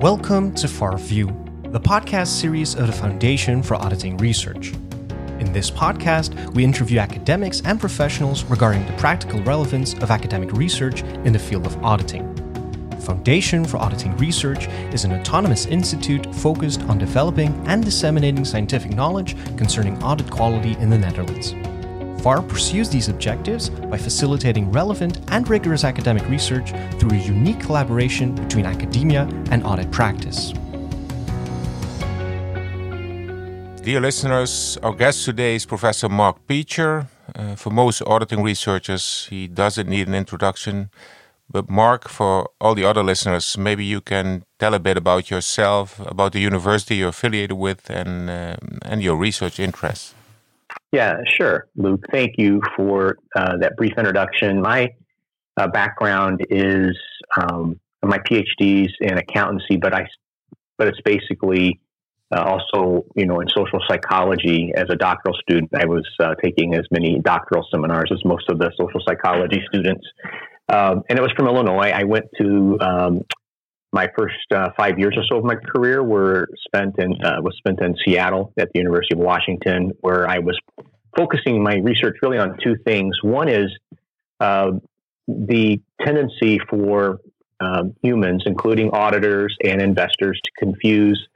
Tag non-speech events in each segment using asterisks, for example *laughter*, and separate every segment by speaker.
Speaker 1: Welcome to Far View, the podcast series of the Foundation for Auditing Research. In this podcast, we interview academics and professionals regarding the practical relevance of academic research in the field of auditing. Foundation for Auditing Research is an autonomous institute focused on developing and disseminating scientific knowledge concerning audit quality in the Netherlands. FAR pursues these objectives by facilitating relevant and rigorous academic research through a unique collaboration between academia and audit practice.
Speaker 2: Dear listeners, our guest today is Professor Mark Peecher. Uh, for most auditing researchers, he doesn't need an introduction. But, Mark, for all the other listeners, maybe you can tell a bit about yourself, about the university you're affiliated with, and, uh, and your research interests.
Speaker 3: Yeah, sure, Luke. Thank you for uh, that brief introduction. My uh, background is um, my PhD's in accountancy, but I but it's basically uh, also you know in social psychology. As a doctoral student, I was uh, taking as many doctoral seminars as most of the social psychology students, um, and it was from Illinois. I went to um, my first uh, five years or so of my career were spent in uh, was spent in Seattle at the University of Washington, where I was focusing my research really on two things. One is uh, the tendency for um, humans, including auditors and investors, to confuse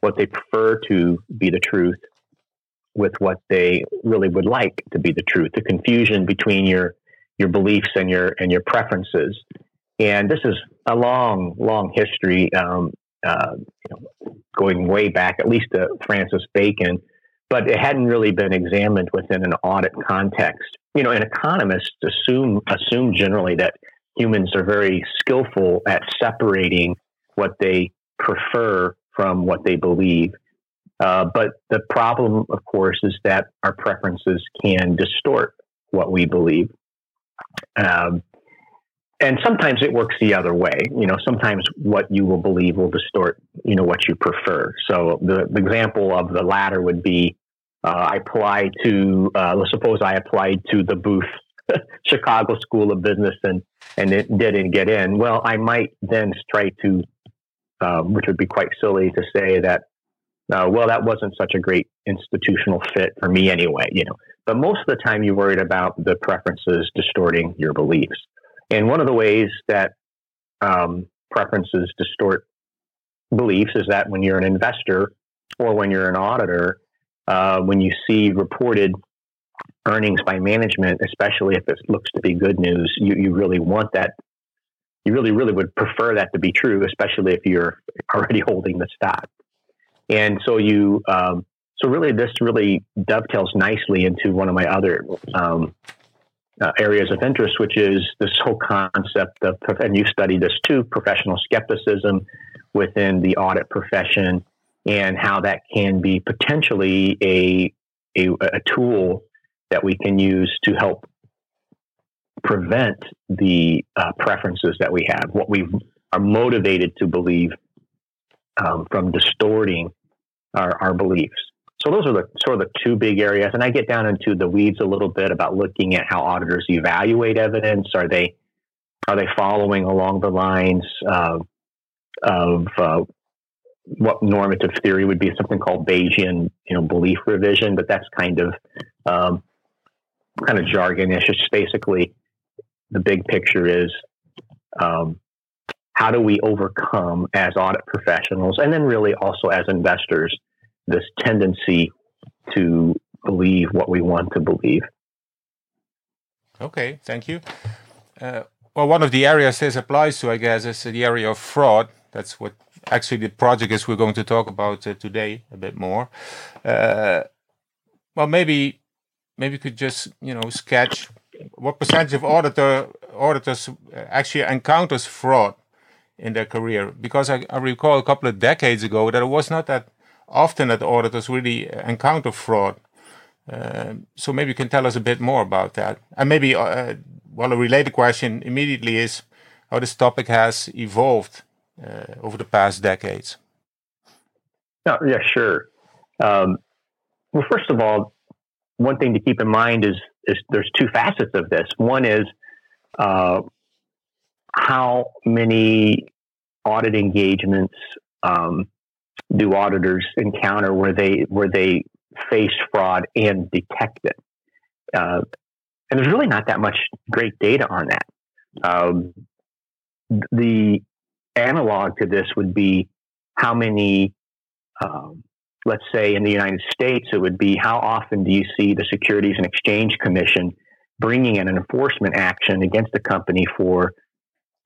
Speaker 3: what they prefer to be the truth with what they really would like to be the truth. The confusion between your your beliefs and your and your preferences. And this is a long, long history, um, uh, you know, going way back, at least to Francis Bacon, but it hadn't really been examined within an audit context. You know, and economists assume assume generally that humans are very skillful at separating what they prefer from what they believe. Uh, but the problem, of course, is that our preferences can distort what we believe. Um, and sometimes it works the other way. You know, sometimes what you will believe will distort, you know, what you prefer. So the, the example of the latter would be, uh, I applied to, uh, let's suppose I applied to the Booth *laughs* Chicago School of Business and, and it didn't get in. Well, I might then try to, um, which would be quite silly to say that, uh, well, that wasn't such a great institutional fit for me anyway, you know. But most of the time, you're worried about the preferences distorting your beliefs. And one of the ways that um, preferences distort beliefs is that when you're an investor or when you're an auditor, uh, when you see reported earnings by management, especially if it looks to be good news, you, you really want that. You really, really would prefer that to be true, especially if you're *laughs* already holding the stock. And so you, um, so really, this really dovetails nicely into one of my other um, uh, areas of interest, which is this whole concept of, and you studied this too, professional skepticism within the audit profession, and how that can be potentially a, a, a tool that we can use to help prevent the uh, preferences that we have, what we are motivated to believe um, from distorting our, our beliefs. So those are the sort of the two big areas. And I get down into the weeds a little bit about looking at how auditors evaluate evidence. Are they are they following along the lines of, of uh, what normative theory would be? Something called Bayesian, you know, belief revision. But that's kind of um, kind of jargonish. It's basically the big picture is um, how do we overcome as audit professionals, and then really also as investors this tendency to believe what we want to believe.
Speaker 2: Okay, thank you. Uh, well, one of the areas this applies to, I guess, is the area of fraud. That's what actually the project is we're going to talk about uh, today a bit more. Uh, well, maybe maybe you could just you know sketch what percentage of auditor auditors actually encounters fraud in their career because I, I recall a couple of decades ago that it was not that often that auditors really encounter fraud. Uh, so maybe you can tell us a bit more about that. And maybe, uh, well, a related question immediately is how this topic has evolved uh, over the past decades.
Speaker 3: Yeah, sure. Um, well, first of all, one thing to keep in mind is, is there's two facets of this. One is uh, how many audit engagements um, do auditors encounter where they where they face fraud and detect it? Uh, and there's really not that much great data on that. Um, the analog to this would be how many, um, let's say in the United States, it would be how often do you see the Securities and Exchange Commission bringing in an enforcement action against a company for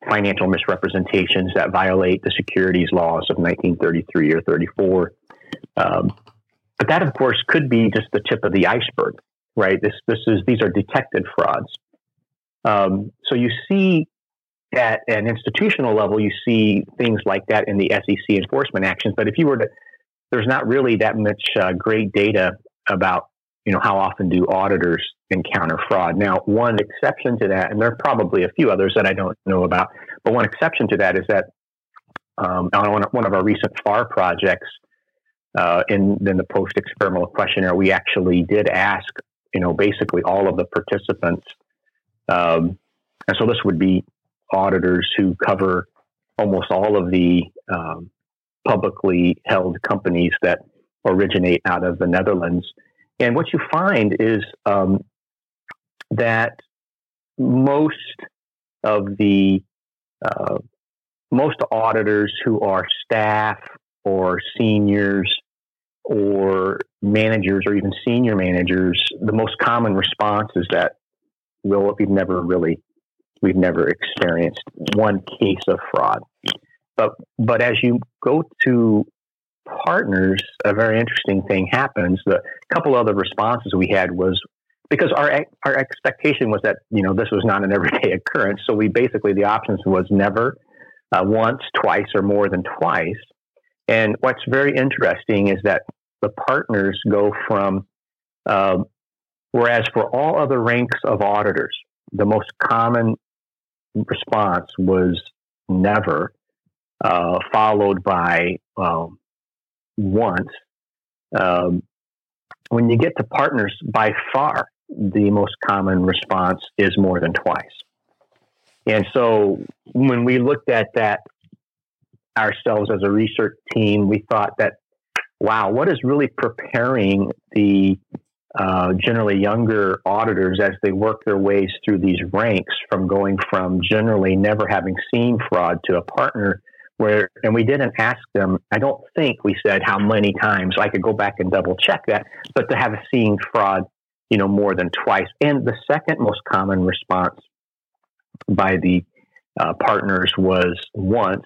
Speaker 3: financial misrepresentations that violate the securities laws of 1933 or 34. Um, but that, of course, could be just the tip of the iceberg, right? This, this is these are detected frauds. Um, so you see at an institutional level, you see things like that in the SEC enforcement actions. But if you were to, there's not really that much uh, great data about, you know, how often do auditors encounter fraud. Now, one exception to that, and there are probably a few others that I don't know about, but one exception to that is that um, on one of our recent FAR projects, uh, in, in the post experimental questionnaire, we actually did ask, you know, basically all of the participants. Um, and so this would be auditors who cover almost all of the um, publicly held companies that originate out of the Netherlands. And what you find is um, that most of the uh, most auditors who are staff or seniors or managers or even senior managers, the most common response is that, well, we've never really we've never experienced one case of fraud. But but as you go to partners, a very interesting thing happens. The couple other responses we had was because our our expectation was that you know this was not an everyday *laughs* occurrence. So we basically the options was never, uh, once, twice, or more than twice. And what's very interesting is that the partners go from, uh, whereas for all other ranks of auditors, the most common response was never, uh, followed by um, once. Um, when you get to partners, by far the most common response is more than twice. And so when we looked at that ourselves as a research team, we thought that, wow, what is really preparing the uh, generally younger auditors as they work their ways through these ranks from going from generally never having seen fraud to a partner where and we didn't ask them i don't think we said how many times i could go back and double check that but to have seen fraud you know more than twice. And the second most common response by the uh, partners was once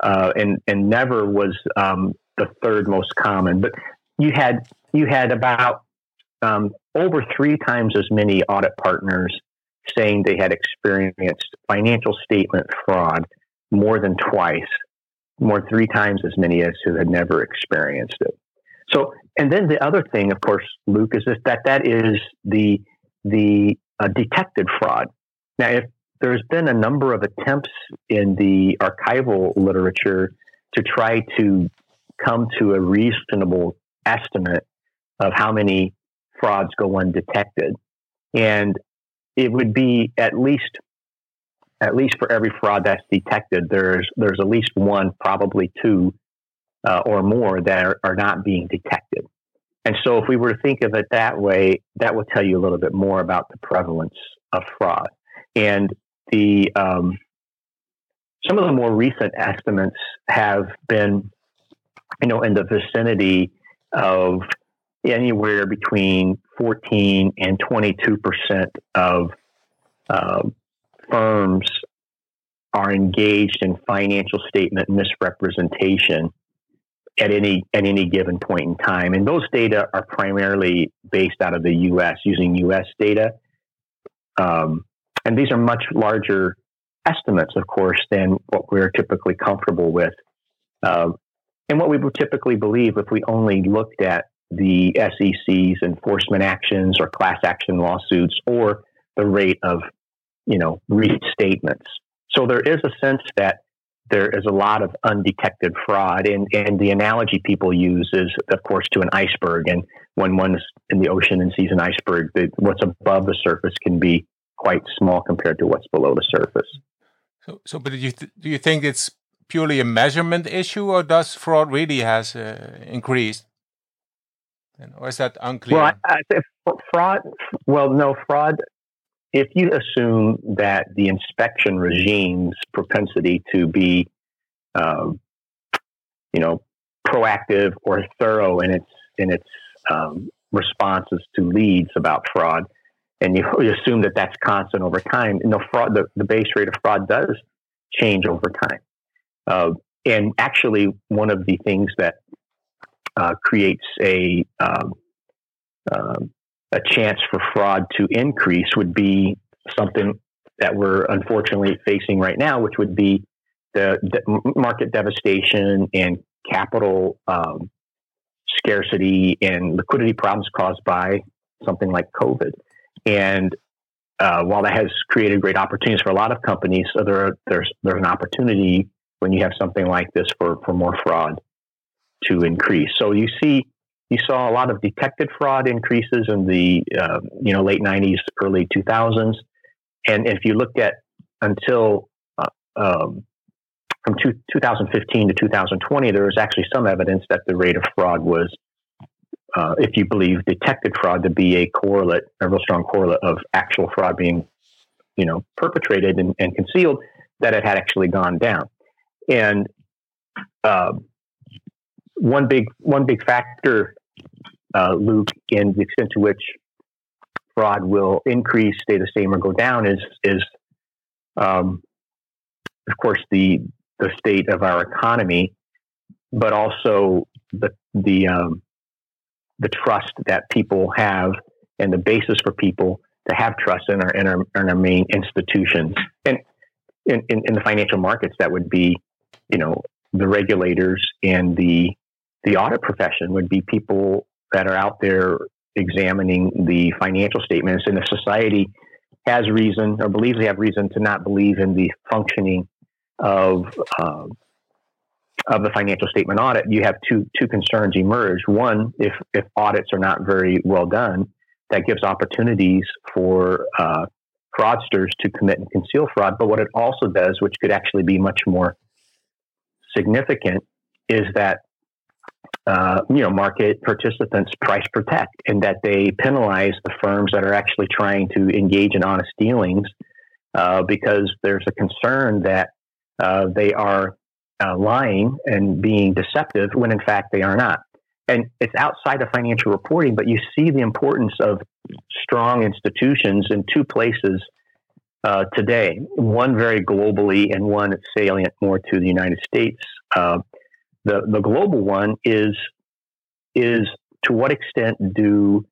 Speaker 3: uh, and and never was um, the third most common. But you had you had about um, over three times as many audit partners saying they had experienced financial statement fraud more than twice, more three times as many as who had never experienced it. So, and then the other thing, of course, Luke, is that that is the the uh, detected fraud. Now, if there's been a number of attempts in the archival literature to try to come to a reasonable estimate of how many frauds go undetected. And it would be at least at least for every fraud that's detected, there's there's at least one, probably two, uh, or more that are, are not being detected. And so, if we were to think of it that way, that will tell you a little bit more about the prevalence of fraud. And the um, some of the more recent estimates have been, you know, in the vicinity of anywhere between 14 and 22 percent of uh, firms are engaged in financial statement misrepresentation at any at any given point in time, and those data are primarily based out of the U.S. using U.S. data, um, and these are much larger estimates, of course, than what we're typically comfortable with. Uh, and what we would typically believe if we only looked at the SEC's enforcement actions or class action lawsuits or the rate of, you know, restatements. So there is a sense that there is a lot of undetected fraud. And, and the analogy people use is, of course, to an iceberg. And when one's in the ocean and sees an iceberg, the, what's above the surface can be quite small compared to what's below the surface.
Speaker 2: So, so but do you th do you think it's purely a measurement issue, or does fraud really has uh, increased? or is that unclear?
Speaker 3: Well, I, I fraud. Well, no fraud. If you assume that the inspection regime's propensity to be, um, you know, proactive or thorough in its in its um, responses to leads about fraud, and you, assume that that's constant over time, you know, fraud the, the base rate of fraud does change over time. Uh, and actually, one of the things that uh, creates a um, uh, a chance for fraud to increase would be something that we're unfortunately facing right now, which would be the, market devastation and capital um, scarcity and liquidity problems caused by something like COVID. And uh, while that has created great opportunities for a lot of companies, so there are, there's there's an opportunity when you have something like this for, for more fraud to increase. So you see, you saw a lot of detected fraud increases in the uh, you know late '90s, early 2000s, and if you looked at until uh, um, from two, 2015 to 2020, there was actually some evidence that the rate of fraud was, uh, if you believe detected fraud to be a correlate, a real strong correlate of actual fraud being, you know, perpetrated and, and concealed, that it had actually gone down. And uh, one big one big factor, uh, Luke, in the extent to which fraud will increase, stay the same, or go down is is um, of course the the state of our economy, but also the the um, the trust that people have and the basis for people to have trust in our in our, in our main institutions. And in, in, in the financial markets that would be you know the regulators and the the audit profession would be people that are out there examining the financial statements and if society has reason or believes they have reason to not believe in the functioning of uh, of the financial statement audit, you have two two concerns emerge. One, if if audits are not very well done, that gives opportunities for uh, fraudsters to commit and conceal fraud. But what it also does, which could actually be much more significant, is that uh, you know market participants price protect, and that they penalize the firms that are actually trying to engage in honest dealings, uh, because there's a concern that uh, they are uh, lying and being deceptive when in fact they are not. And it's outside of financial reporting, but you see the importance of strong institutions in two places uh, today. One very globally, and one salient more to the United States. The the global one is is to what extent do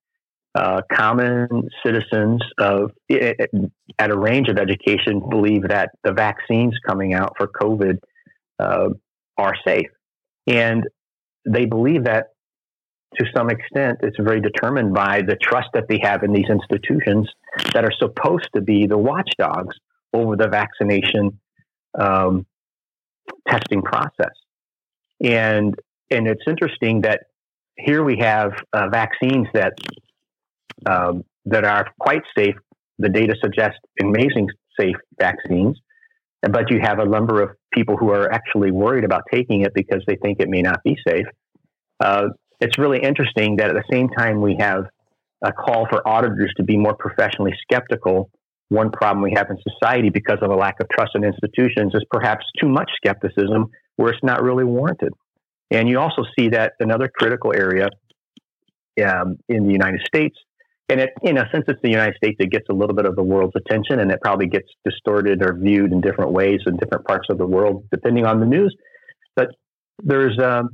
Speaker 3: uh, common citizens of at a range of education believe that the vaccines coming out for COVID uh, are safe, and they believe that to some extent it's very determined by the trust that they have in these institutions that are supposed to be the watchdogs over the vaccination um, testing process, and and it's interesting that here we have uh, vaccines that um, that are quite safe. The data suggests amazing safe vaccines, but you have a number of people who are actually worried about taking it because they think it may not be safe. Uh, it's really interesting that at the same time we have a call for auditors to be more professionally skeptical. One problem we have in society because of a lack of trust in institutions is perhaps too much skepticism where it's not really warranted. And you also see that another critical area um, in the United States and it, know, since it's the United States, it gets a little bit of the world's attention, and it probably gets distorted or viewed in different ways in different parts of the world, depending on the news. But there's um,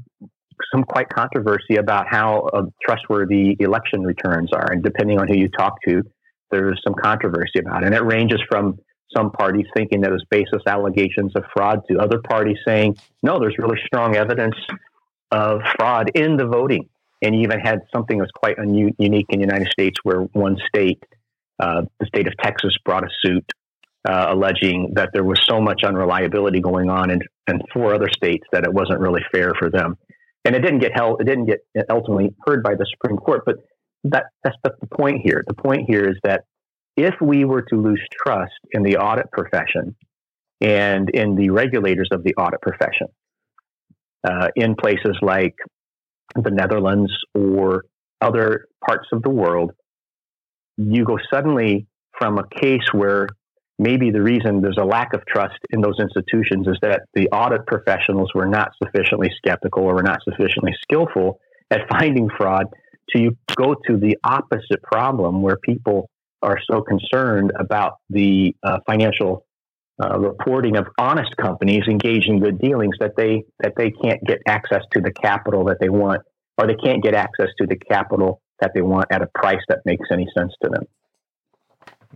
Speaker 3: some quite controversy about how uh, trustworthy election returns are, and depending on who you talk to, there's some controversy about it. And it ranges from some parties thinking that it was baseless allegations of fraud to other parties saying, no, there's really strong evidence of fraud in the voting and you even had something that was quite un- unique in the United States, where one state, uh, the state of Texas, brought a suit uh, alleging that there was so much unreliability going on in, in four other states that it wasn't really fair for them. And it didn't get held. It didn't get ultimately heard by the Supreme Court. But that, that's the point here. The point here is that if we were to lose trust in the audit profession, and in the regulators of the audit profession. Uh, in places like the Netherlands or other parts of the world, you go suddenly from a case where maybe the reason there's a lack of trust in those institutions is that the audit professionals were not sufficiently skeptical or were not sufficiently skillful at finding fraud to you go to the opposite problem where people are so concerned about the uh, financial uh, reporting of honest companies engaged in good dealings that they that they can't get access to the capital that they want or they can't get access to the capital that they want at a price that makes any sense to them.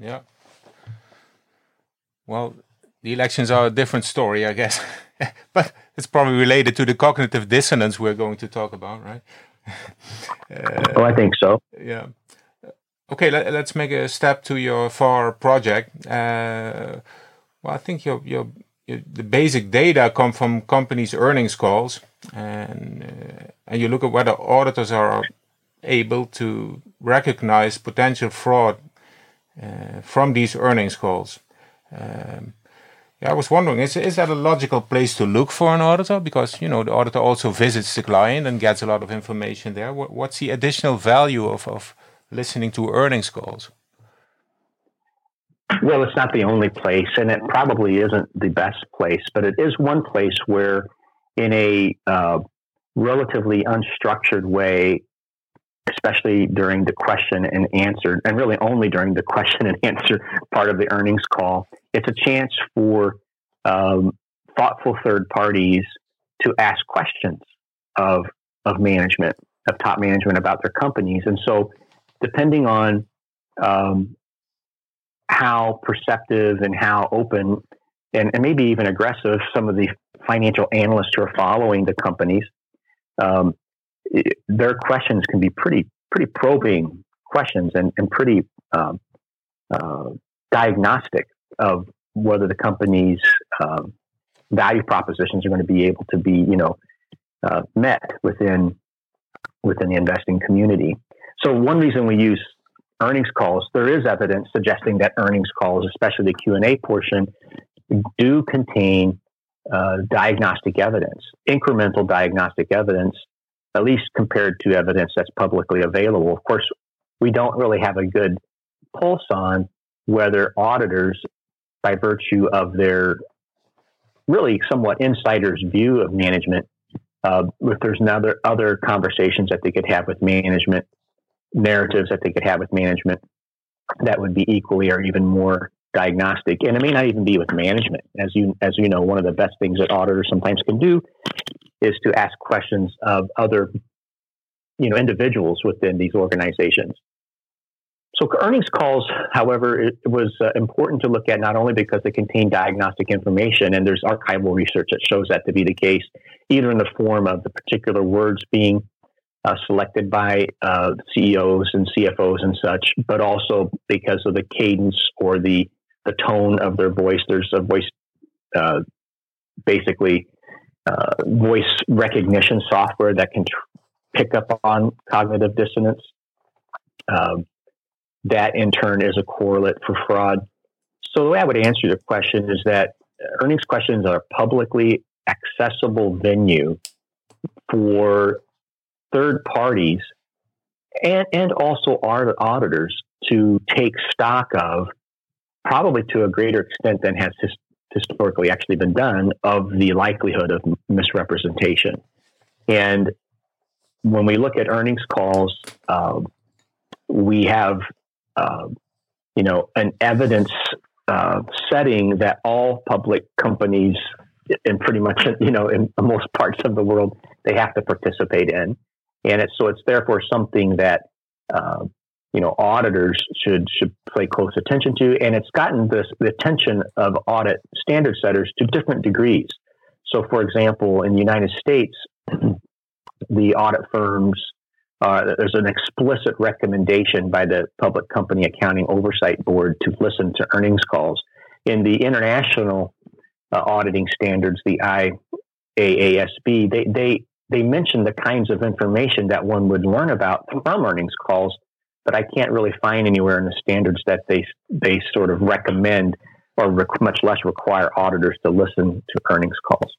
Speaker 2: Yeah. Well, the elections are a different story, I guess, *laughs* but it's probably related to the cognitive dissonance we're going to talk about, right?
Speaker 3: uh, *laughs* oh, I think so.
Speaker 2: Yeah. Okay, let, us make a step to your FAR project. Uh, well, I think your, your, your, the basic data come from companies' earnings calls, and uh, and you look at whether auditors are able to recognize potential fraud uh, from these earnings calls. Um, yeah, I was wondering, is, is that a logical place to look for an auditor? Because, you know, the auditor also visits the client and gets a lot of information there. What, what's the additional value of, of listening to earnings calls?
Speaker 3: Well, it's not the only place, and it probably isn't the best place, but it is one place where, in a uh, relatively unstructured way, especially during the question and answer, and really only during the *laughs* question and answer part of the earnings call. It's a chance for um, thoughtful third parties to ask questions of of management, of top management about their companies, and so depending on um, how perceptive and how open and, and, maybe even aggressive some of the financial analysts who are following the companies um, their questions can be pretty pretty probing questions and, and pretty um, uh, diagnostic of whether the company's uh, value propositions are going to be able to be you know uh, met within within the investing community. So one reason we use earnings calls, there is evidence suggesting that earnings calls, especially the Q and A portion, do contain uh, diagnostic evidence, incremental diagnostic evidence at least compared to evidence that's publicly available. Of course, we don't really have a good pulse on whether auditors, by virtue of their really somewhat insider's view of management, uh, if there's another other conversations that they could have with management, narratives that they could have with management that would be equally or even more diagnostic. And it may not even be with management. As you as you know, one of the best things that auditors sometimes can do is to ask questions of other you know individuals within these organizations. So earnings calls, however, it was uh, important to look at not only because they contain diagnostic information, and there's archival research that shows that to be the case, either in the form of the particular words being uh, selected by uh, CEOs and CFOs and such, but also because of the cadence or the the tone of their voice. There's a voice, uh, basically, uh, voice recognition software that can tr- pick up on cognitive dissonance. Um, that in turn is a correlate for fraud. So the way I would answer your question is that earnings questions are a publicly accessible venue for third parties and, and also our auditors to take stock of probably to a greater extent than has his, historically actually been done of the likelihood of misrepresentation. And when we look at earnings calls, um, we have, uh, you know, an evidence uh, setting that all public companies, in pretty much, you know, in most parts of the world, they have to participate in, and it's so it's therefore something that uh, you know auditors should should pay close attention to, and it's gotten this, the attention of audit standard setters to different degrees. So, for example, in the United States, *clears throat* the audit firms uh, there's an explicit recommendation by the Public Company Accounting Oversight Board to listen to earnings calls. In the international uh, auditing standards, the IAASB, they they they mention the kinds of information that one would learn about from earnings calls but I can't really find anywhere in the standards that they they sort of recommend or rec- much less require auditors to listen to earnings calls.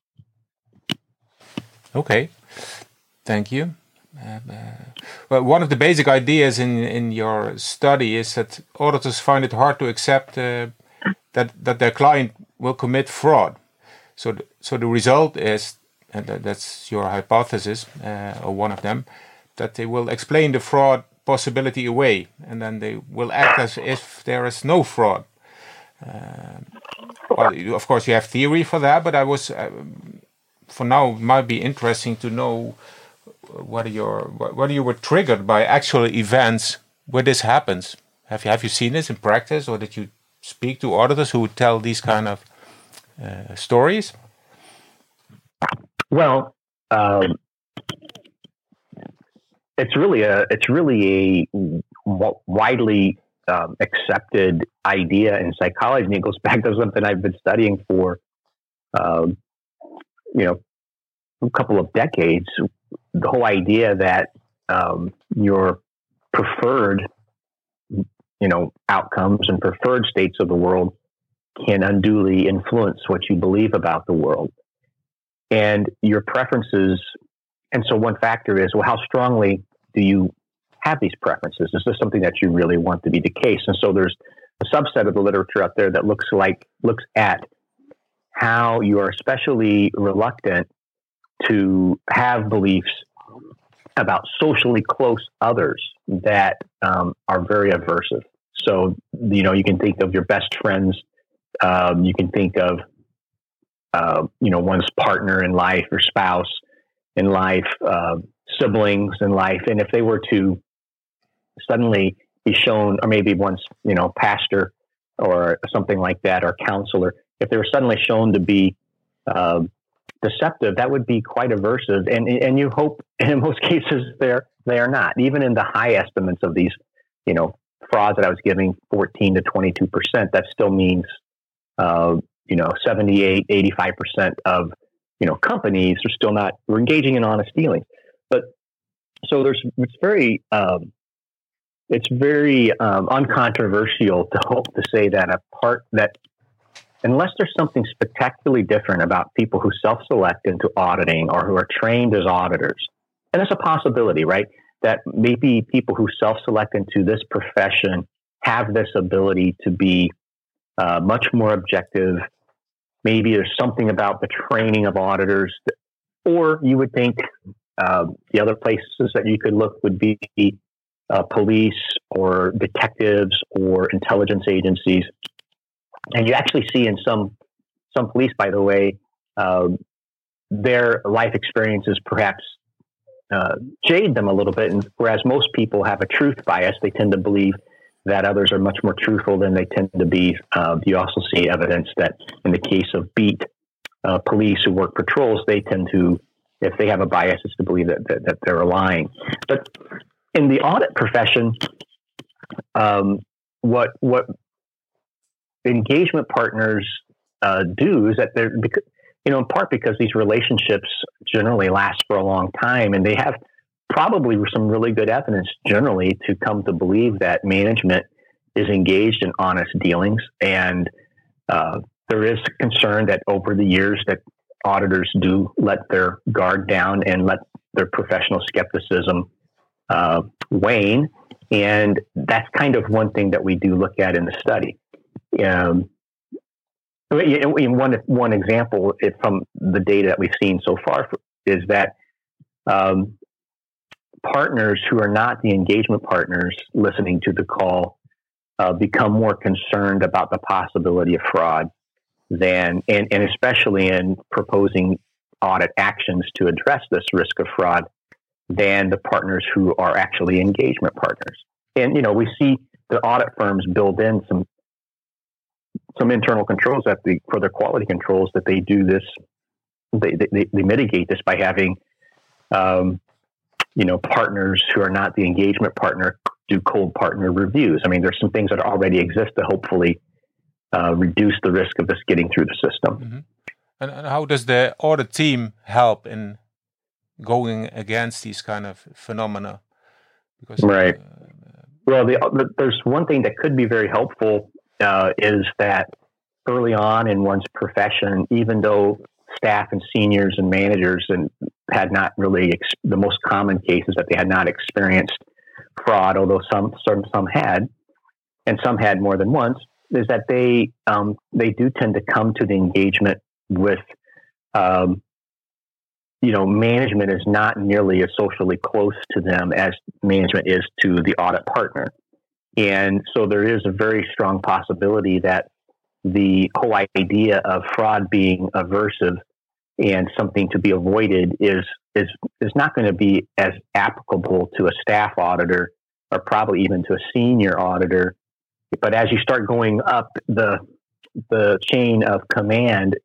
Speaker 2: Okay, thank you. Uh, well, one of the basic ideas in in your study is that auditors find it hard to accept uh, that that their client will commit fraud. So, th so the result is, and that's your hypothesis uh, or one of them, that they will explain the fraud possibility away, and then they will act as if there is no fraud. Uh, well, of course, you have theory for that, but I was, uh, for now, might be interesting to know whether you're whether you were triggered by actual events where this happens. Have you have you seen this in practice, or did you speak to auditors who would tell these kind of uh, stories?
Speaker 3: Well, um, it's really a it's really a widely um, accepted idea in psychology, and it goes back to something I've been studying for, um, you know, a couple of decades. The whole idea that um, your preferred, you know, outcomes and preferred states of the world can unduly influence what you believe about the world, and your preferences. And so, one factor is well, how strongly do you have these preferences? Is this something that you really want to be the case? And so there's a subset of the literature out there that looks like looks at how you are especially reluctant to have beliefs about socially close others that um, are very aversive. So you know you can think of your best friends. Um, you can think of uh, you know one's partner in life or spouse in life, uh, siblings in life, and if they were to suddenly be shown, or maybe once, you know, pastor or something like that, or counselor, if they were suddenly shown to be uh, deceptive, that would be quite aversive. And and you hope, *laughs* in most cases, they're they are not. Even in the high estimates of these, you know, frauds that I was giving, fourteen to twenty two percent, that still means, uh, you know, 78, 85 percent of you know companies are still not we're engaging in honest dealings. But so there's it's very um, it's very um, uncontroversial to hope to say that a part that unless there's something spectacularly different about people who self-select into auditing or who are trained as auditors, and it's a possibility, right? That maybe people who self-select into this profession have this ability to be uh, much more objective. Maybe there's something about the training of auditors, that, or you would think uh, the other places that you could look would be uh, police or detectives or intelligence agencies. And you actually see in some some police, by the way, um, their life experiences perhaps uh, jade them a little bit. And whereas most people have a truth bias, they tend to believe that others are much more truthful than they tend to be. Uh, you also see evidence that in the case of beat uh, police who work patrols, they tend to, if they have a bias, is to believe that, that, that they're lying. But in the audit profession, um, what what engagement partners uh, do is that they're you know in part because these relationships generally last for a long time and they have probably some really good evidence generally to come to believe that management is engaged in honest dealings and uh, there is concern that over the years that auditors do let their guard down and let their professional skepticism uh, wane. And that's kind of one thing that we do look at in the study. Um, one one example from the data that we've seen so far is that um, partners who are not the engagement partners listening to the call uh, become more concerned about the possibility of fraud than, and, and especially in proposing audit actions to address this risk of fraud than the partners who are actually engagement partners. And you know, we see the audit firms build in some some internal controls that the for their quality controls that they do this. They they, they mitigate this by having, um, you know, partners who are not the engagement partner do cold partner reviews. I mean, there's some things that already exist to hopefully uh, reduce the risk of this getting through the system.
Speaker 2: Mm-hmm. And, and how does the audit team help in going against these kind of phenomena.
Speaker 3: Because, right. Uh, well, the, the, there's one thing that could be very helpful uh, is that early on in one's profession, even though staff and seniors and managers and had not really ex- the most common cases that they had not experienced fraud, although some some some had, and some had more than once, is that they um, they do tend to come to the engagement with um, you know management is not nearly as socially close to them as management is to the audit partner. And so there is a very strong possibility that the whole idea of fraud being aversive and something to be avoided is is is not going to be as applicable to a staff auditor or probably even to a senior auditor. But as you start going up the the chain of command,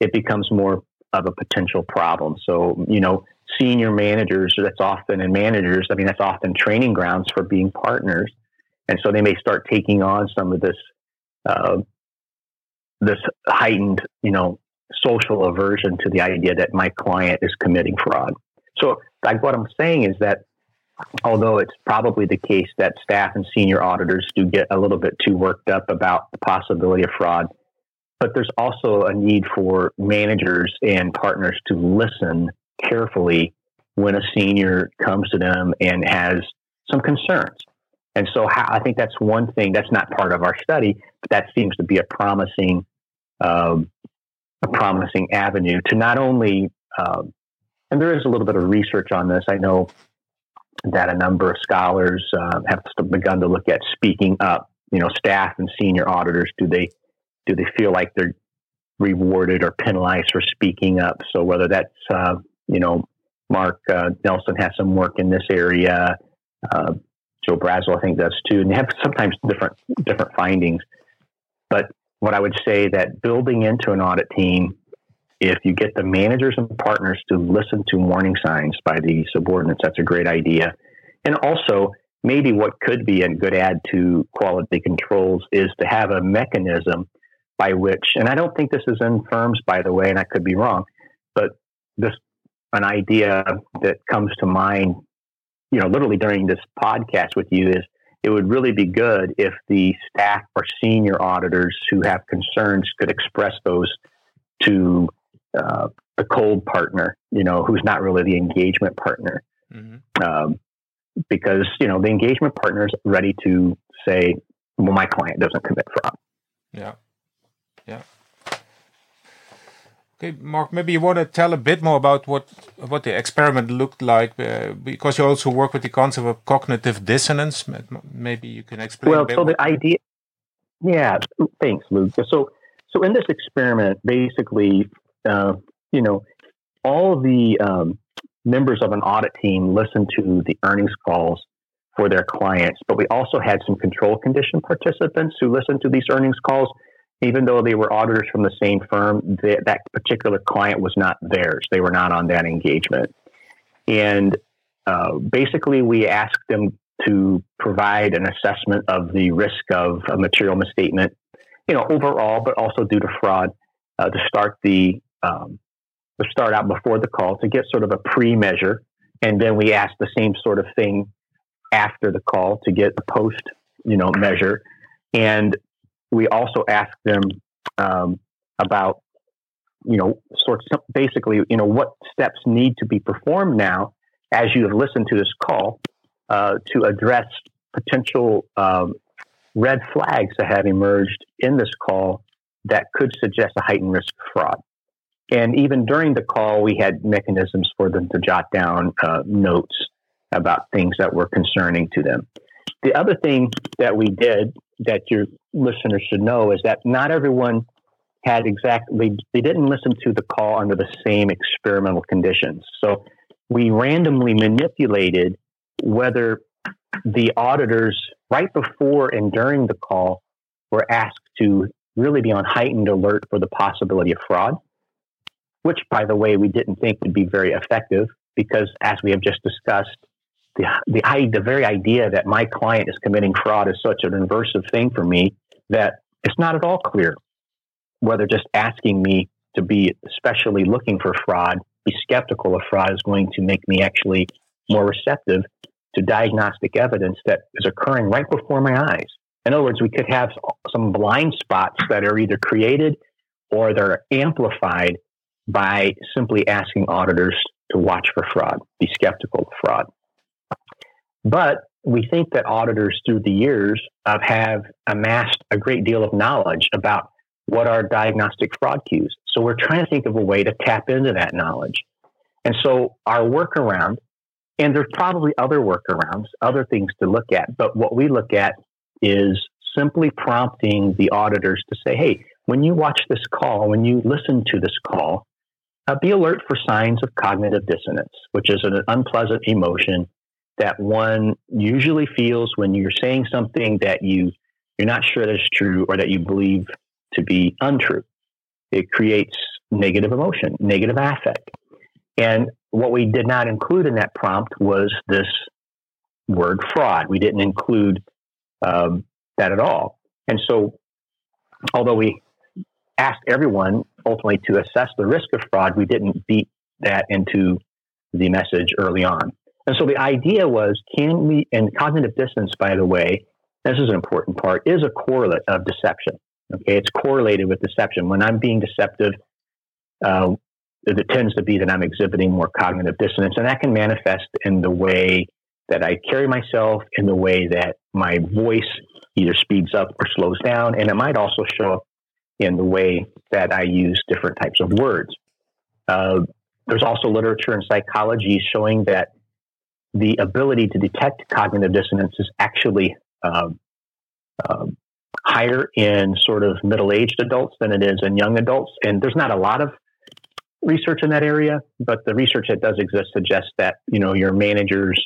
Speaker 3: it becomes more of a potential problem. So, you know, senior managers, that's often, and managers, I mean, that's often training grounds for being partners. And so they may start taking on some of this, uh, this heightened, you know, social aversion to the idea that my client is committing fraud. So, like what I'm saying is that although it's probably the case that staff and senior auditors do get a little bit too worked up about the possibility of fraud, but there's also a need for managers and partners to listen carefully when a senior comes to them and has some concerns. And so I think that's one thing that's not part of our study, but that seems to be a promising, um, a promising avenue to not only, um, and there is a little bit of research on this. I know that a number of scholars uh, have begun to look at speaking up. You know, staff and senior auditors do they do they feel like they're rewarded or penalized for speaking up? So whether that's uh, you know Mark uh, Nelson has some work in this area. Uh, Joe Brazel, I think, does too, and they have sometimes different different findings. But what I would say that building into an audit team, if you get the managers and partners to listen to warning signs by the subordinates, that's a great idea. And also, maybe what could be a good add to quality controls is to have a mechanism by which, and I don't think this is in firms, by the way, and I could be wrong, but this an idea that comes to mind, you know, literally during this podcast with you is it would really be good if the staff or senior auditors who have concerns could express those to uh, the cold partner, you know, who's not really the engagement partner. Mm-hmm. Um, because, you know, the engagement partner is ready to say, well, my client doesn't commit fraud.
Speaker 2: Yeah. Yeah. Okay, Mark, maybe you want to tell a bit more about what what the experiment looked like, uh, because you also work with the concept of cognitive dissonance. Maybe you can explain.
Speaker 3: Well, so the idea, yeah. Thanks, Luke. So, so in this experiment, basically, uh, you know, all the um, members of an audit team listen to the earnings calls for their clients, but we also had some control condition participants who listened to these earnings calls even though they were auditors from the same firm, that particular client was not theirs. They were not on that engagement. And uh, basically, we asked them to provide an assessment of the risk of a material misstatement, you know, overall, but also due to fraud, uh, to start the um, to start out before the call to get sort of a pre-measure, and then we asked the same sort of thing after the call to get a post, you know, measure. And we also ask them um, about, you know, sorts of basically, you know, what steps need to be performed now as you have listened to this call uh, to address potential um, red flags that have emerged in this call that could suggest a heightened risk of fraud. And even during the call, we had mechanisms for them to jot down uh, notes about things that were concerning to them. The other thing that we did that your listeners should know is that not everyone had exactly, they didn't listen to the call under the same experimental conditions. So we randomly manipulated whether the auditors, right before and during the call, were asked to really be on heightened alert for the possibility of fraud, which, by the way, we didn't think would be very effective because, as we have just discussed, the, the, the very idea that my client is committing fraud is such an aversive thing for me that it's not at all clear whether just asking me to be especially looking for fraud, be skeptical of fraud, is going to make me actually more receptive to diagnostic evidence that is occurring right before my eyes. In other words, we could have some blind spots that are either created or they're amplified by simply asking auditors to watch for fraud, be skeptical of fraud. But we think that auditors through the years uh, have amassed a great deal of knowledge about what are diagnostic fraud cues. So we're trying to think of a way to tap into that knowledge. And so our workaround, and there's probably other workarounds, other things to look at, but what we look at is simply prompting the auditors to say, hey, when you watch this call, when you listen to this call, uh, be alert for signs of cognitive dissonance, which is an unpleasant emotion that one usually feels when you're saying something that you you're not sure that is true or that you believe to be untrue. It creates negative emotion, negative affect. And what we did not include in that prompt was this word fraud. We didn't include um, that at all. And so, although we asked everyone ultimately to assess the risk of fraud, we didn't beat that into the message early on. And so the idea was can we, and cognitive dissonance, by the way, this is an important part, is a correlate of deception. Okay, it's correlated with deception. When I'm being deceptive, uh, it tends to be that I'm exhibiting more cognitive dissonance, and that can manifest in the way that I carry myself, in the way that my voice either speeds up or slows down, and it might also show up in the way that I use different types of words. Uh, there's also literature in psychology showing that the ability to detect cognitive dissonance is actually um, um, higher in sort of middle-aged adults than it is in young adults. And there's not a lot of research in that area, but the research that does exist suggests that you know your managers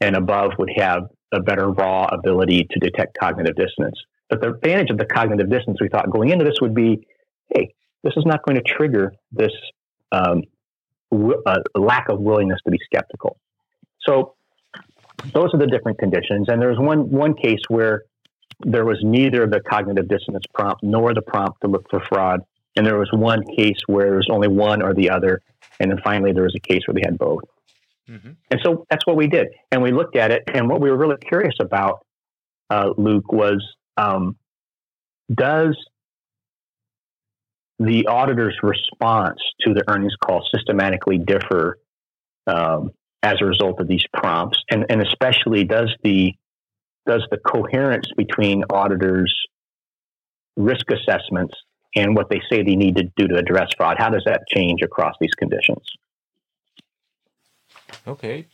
Speaker 3: and above would have a better raw ability to detect cognitive dissonance. But the advantage of the cognitive dissonance we thought going into this would be, hey, this is not going to trigger this um, w- uh, lack of willingness to be skeptical. So those are the different conditions. And there's one one case where there was neither the cognitive dissonance prompt nor the prompt to look for fraud. And there was one case where there was only one or the other. And then finally, there was a case where they had both. Mm-hmm. And so that's what we did. And we looked at it. And what we were really curious about, uh, Luke, was um, does the auditor's response to the earnings call systematically differ um, as a result of these prompts? And, and especially, does the does the coherence between auditors' risk assessments and what they say they need to do to address fraud, how does that change across these conditions?
Speaker 2: Okay.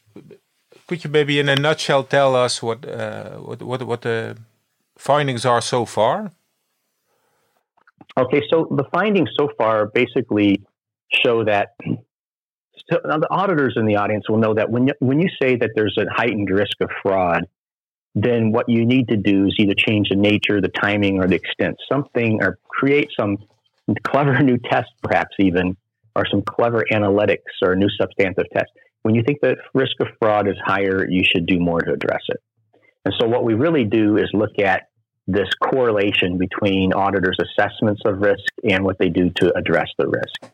Speaker 2: Could you maybe in a nutshell tell us what uh, what, what, what the findings are so far?
Speaker 3: Okay, so the findings so far basically show that so the auditors in the audience will know that when you, when you say that there's a heightened risk of fraud, then what you need to do is either change the nature, the timing, or the extent, something, or create some clever *laughs* new test, perhaps even, or some clever analytics or new substantive test. When you think the risk of fraud is higher, you should do more to address it. And so, what we really do is look at this correlation between auditors' assessments of risk and what they do to address the risk.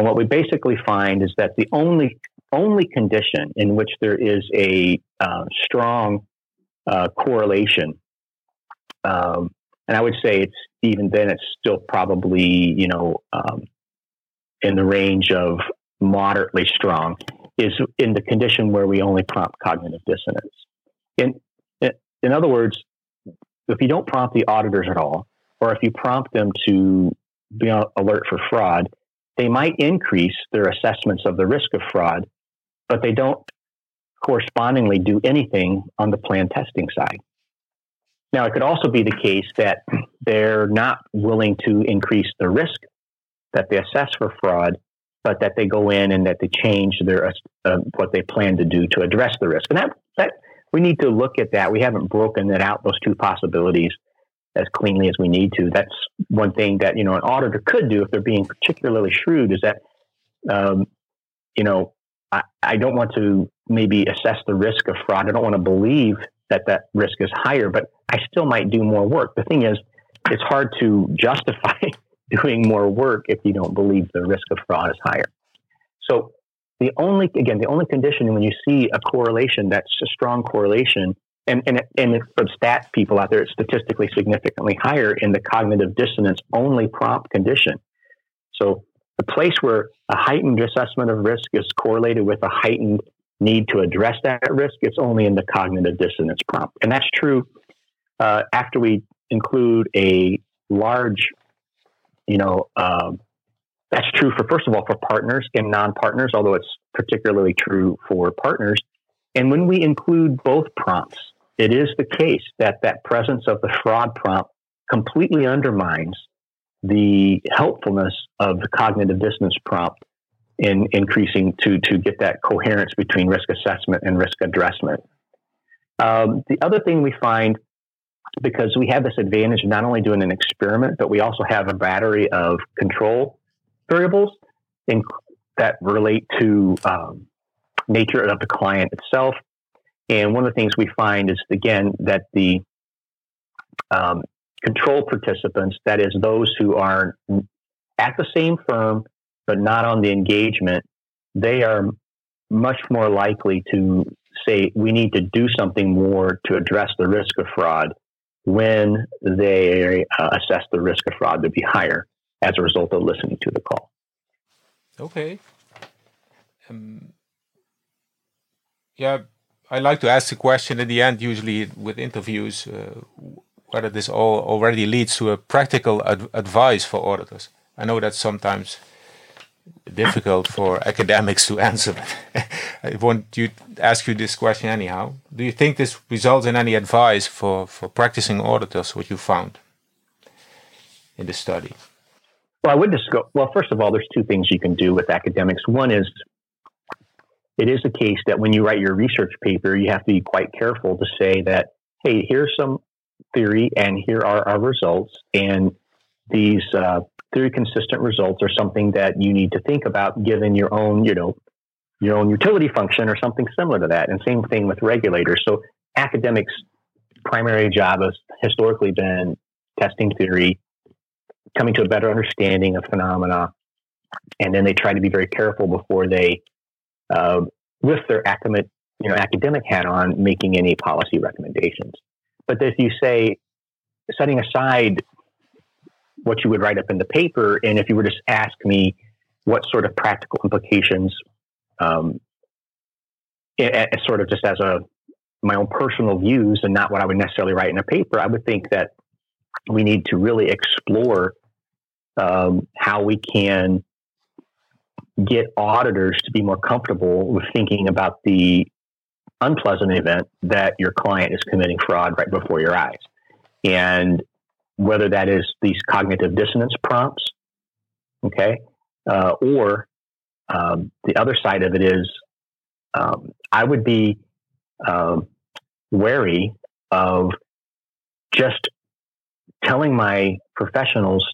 Speaker 3: And what we basically find is that the only only condition in which there is a uh, strong uh, correlation. Um, and I would say it's even then it's still probably you know um, in the range of moderately strong is in the condition where we only prompt cognitive dissonance. In in other words, if you don't prompt the auditors at all, or if you prompt them to be alert for fraud, they might increase their assessments of the risk of fraud, but they don't correspondingly do anything on the plan testing side. Now, it could also be the case that they're not willing to increase the risk that they assess for fraud, but that they go in and that they change their uh, what they plan to do to address the risk. And that that we need to look at that. We haven't broken it out those two possibilities as cleanly as we need to. That's one thing that you know an auditor could do if they're being particularly shrewd. Is that um, you know I, I don't want to maybe assess the risk of fraud. I don't want to believe that that risk is higher, but I still might do more work. The thing is, it's hard to justify *laughs* doing more work if you don't believe the risk of fraud is higher. So the only again the only condition when you see a correlation that's a strong correlation and, and, and for stat people out there, it's statistically significantly higher in the cognitive dissonance only prompt condition. So the place where a heightened assessment of risk is correlated with a heightened need to address that risk, it's only in the cognitive dissonance prompt. And that's true uh, after we include a large, you know, um, that's true for, first of all, for partners and non partners, although it's particularly true for partners. And when we include both prompts, it is the case that that presence of the fraud prompt completely undermines the helpfulness of the cognitive dissonance prompt in increasing to, to get that coherence between risk assessment and risk addressment. Um, the other thing we find, because we have this advantage of not only doing an experiment, but we also have a battery of control variables in, that relate to um, nature of the client itself. And one of the things we find is, again, that the um, control participants, that is, those who are at the same firm but not on the engagement, they are much more likely to say we need to do something more to address the risk of fraud when they uh, assess the risk of fraud to be higher as a result of listening to the call.
Speaker 2: Okay. Um, yeah, I like to ask the question at the end, usually with interviews, uh, whether this all already leads to a practical ad advice for auditors. I know that's sometimes difficult for academics to answer, but *laughs* I want to ask you this question anyhow. Do you think this results in any advice for, for practicing auditors, what you found in the study?
Speaker 3: Well, I would just go, well, first of all, there's two things you can do with academics. One is it is the case that when you write your research paper, you have to be quite careful to say that, hey, here's some theory and here are our results. And these uh, theory consistent results are something that you need to think about given your own, you know, your own utility function or something similar to that. And same thing with regulators. So academics' primary job has historically been testing theory, coming to a better understanding of phenomena, and then they try to be very careful before they, uh, with their academic, you know, academic hat on, making any policy recommendations. But if you say, setting aside what you would write up in the paper, and if you were to ask me what sort of practical implications, um, sort of just as a my own personal views and not what I would necessarily write in a paper, I would think that we need to really explore um, how we can get auditors to be more comfortable with thinking about the unpleasant event that your client is committing fraud right before your eyes. And whether that is these cognitive dissonance prompts, okay, uh, or um, the other side of it is um, I would be um, wary of just telling my professionals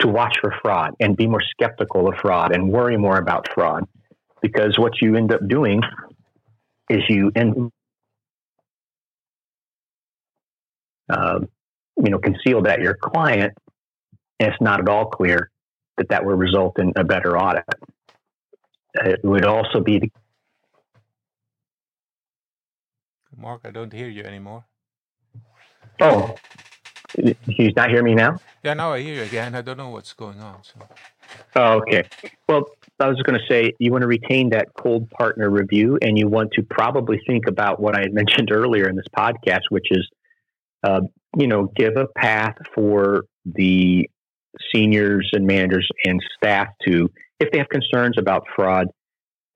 Speaker 3: to watch for fraud and be more skeptical of fraud and worry more about fraud because what you end up doing is you end uh, you know, concealed at your client, and it's not at all clear that that would result in a better audit. It would also be the
Speaker 2: Mark, I don't hear you anymore.
Speaker 3: Oh, he's not hearing me now?
Speaker 2: Yeah, now I hear you again. I don't know what's going on. So.
Speaker 3: Oh, okay. Well, I was going to say you want to retain that cold partner review, and you want to probably think about what I had mentioned earlier in this podcast, which is uh, you know, give a path for the seniors and managers and staff to, if they have concerns about fraud,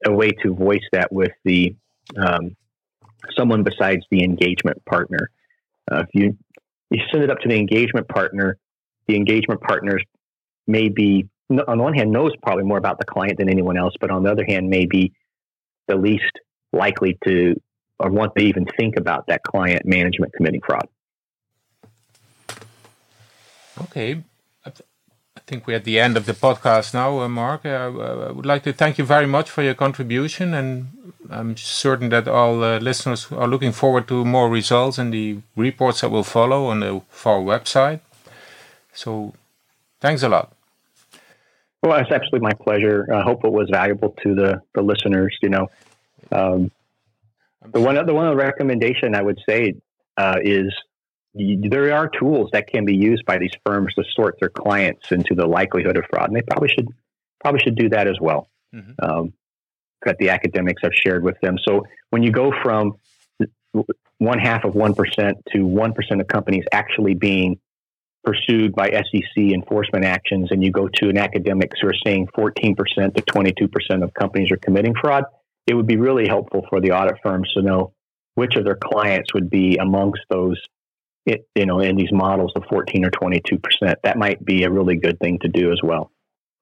Speaker 3: a way to voice that with the um, someone besides the engagement partner. Uh, if you you send it up to the engagement partner, the engagement partners may be on the one hand knows probably more about the client than anyone else, but on the other hand may be the least likely to or want to even think about that client management committing fraud.
Speaker 2: Okay. I, I, think we're at the end of the podcast now, uh, Mark. Uh, I would like to thank you very much for your contribution, and I'm certain that all uh, listeners are looking forward to more results and the reports that will follow on the FAR website. So, thanks a lot.
Speaker 3: Well, it's absolutely my pleasure. I hope it was valuable to the, the listeners. You know, um, the one the one recommendation I would say uh, is there are tools that can be used by these firms to sort their clients into the likelihood of fraud, and they probably should probably should do that as well. Mm-hmm. Um, that the academics have shared with them. So when you go from one half of one percent to one percent of companies actually being pursued by SEC enforcement actions, and you go to an academics who are saying 14% to 22% of companies are committing fraud, it would be really helpful for the audit firms to know which of their clients would be amongst those it, you know, in these models of 14 or 22 percent. That might be a really good thing to do as well.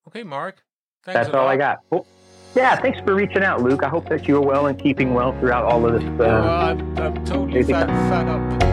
Speaker 2: Okay, Mark.
Speaker 3: That's all I got. Well, yeah, thanks for reaching out, Luke. I hope that you are well and keeping well throughout all of this.
Speaker 2: Uh, I'm, I'm, totally fed up.